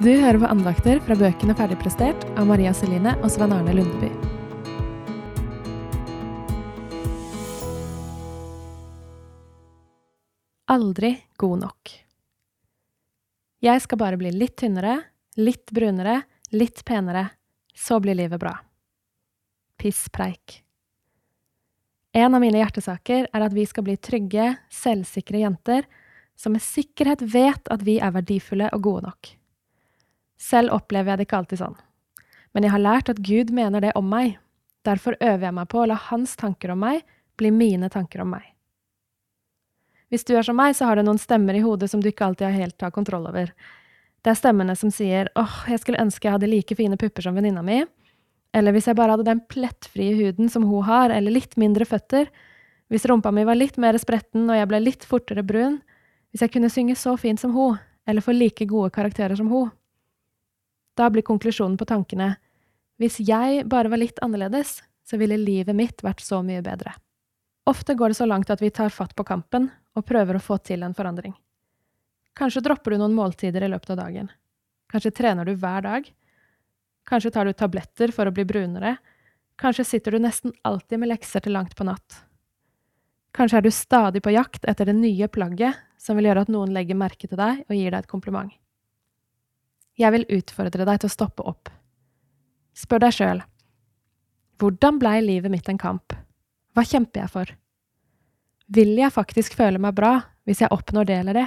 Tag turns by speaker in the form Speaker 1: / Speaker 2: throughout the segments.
Speaker 1: Du hører på andakter fra bøkene Ferdigprestert av Maria Celine og Svein Arne Lundeby. Aldri god nok. Jeg skal bare bli litt tynnere, litt brunere, litt penere, så blir livet bra. Pisspreik. En av mine hjertesaker er at vi skal bli trygge, selvsikre jenter som med sikkerhet vet at vi er verdifulle og gode nok. Selv opplever jeg det ikke alltid sånn. Men jeg har lært at Gud mener det om meg. Derfor øver jeg meg på å la hans tanker om meg bli mine tanker om meg. Hvis du er som meg, så har du noen stemmer i hodet som du ikke alltid har helt har kontroll over. Det er stemmene som sier åh, jeg skulle ønske jeg hadde like fine pupper som venninna mi, eller hvis jeg bare hadde den plettfrie huden som hun har, eller litt mindre føtter, hvis rumpa mi var litt mer spretten og jeg ble litt fortere brun, hvis jeg kunne synge så fint som hun, eller få like gode karakterer som hun. Da blir konklusjonen på tankene hvis jeg bare var litt annerledes, så ville livet mitt vært så mye bedre. Ofte går det så langt at vi tar fatt på kampen og prøver å få til en forandring. Kanskje dropper du noen måltider i løpet av dagen. Kanskje trener du hver dag. Kanskje tar du tabletter for å bli brunere. Kanskje sitter du nesten alltid med lekser til langt på natt. Kanskje er du stadig på jakt etter det nye plagget som vil gjøre at noen legger merke til deg og gir deg et kompliment. Jeg vil utfordre deg til å stoppe opp. Spør deg sjøl. Hvordan blei livet mitt en kamp? Hva kjemper jeg for? Vil jeg faktisk føle meg bra hvis jeg oppnår det eller det?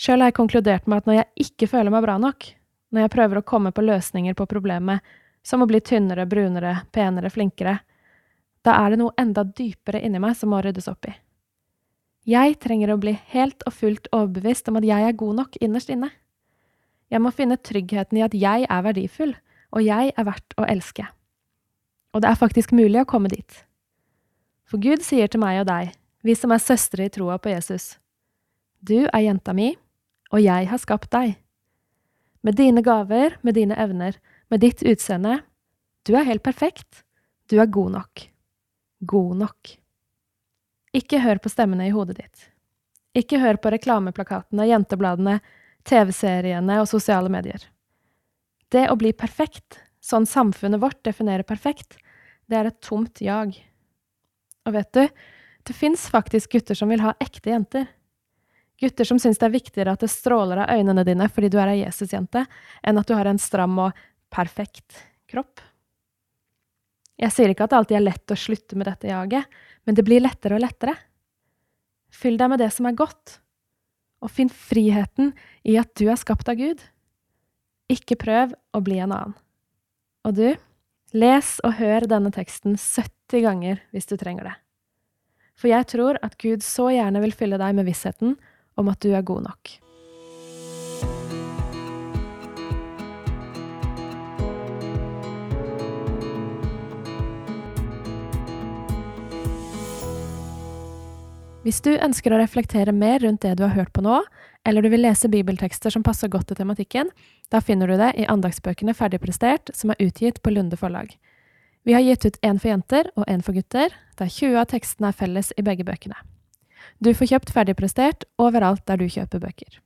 Speaker 1: Sjøl har jeg konkludert med at når jeg ikke føler meg bra nok, når jeg prøver å komme på løsninger på problemet, som å bli tynnere, brunere, penere, flinkere, da er det noe enda dypere inni meg som må ryddes opp i. Jeg trenger å bli helt og fullt overbevist om at jeg er god nok innerst inne. Jeg må finne tryggheten i at jeg er verdifull, og jeg er verdt å elske. Og det er faktisk mulig å komme dit. For Gud sier til meg og deg, vi som er søstre i troa på Jesus, du er jenta mi, og jeg har skapt deg. Med dine gaver, med dine evner, med ditt utseende, du er helt perfekt, du er god nok. God nok. Ikke hør på stemmene i hodet ditt. Ikke hør på reklameplakatene, jentebladene, TV-seriene og sosiale medier. Det å bli perfekt, sånn samfunnet vårt definerer perfekt, det er et tomt jag. Og vet du, det fins faktisk gutter som vil ha ekte jenter. Gutter som syns det er viktigere at det stråler av øynene dine fordi du er ei Jesusjente, enn at du har en stram og perfekt kropp. Jeg sier ikke at det alltid er lett å slutte med dette jaget, men det blir lettere og lettere. Fyll deg med det som er godt, og finn friheten i at du er skapt av Gud. Ikke prøv å bli en annen. Og du, les og hør denne teksten 70 ganger hvis du trenger det. For jeg tror at Gud så gjerne vil fylle deg med vissheten om at du er god nok. Hvis du ønsker å reflektere mer rundt det du har hørt på nå, eller du vil lese bibeltekster som passer godt til tematikken, da finner du det i andagsbøkene Ferdigprestert, som er utgitt på Lunde forlag. Vi har gitt ut én for jenter og én for gutter, der 20 av tekstene er felles i begge bøkene. Du får kjøpt Ferdigprestert overalt der du kjøper bøker.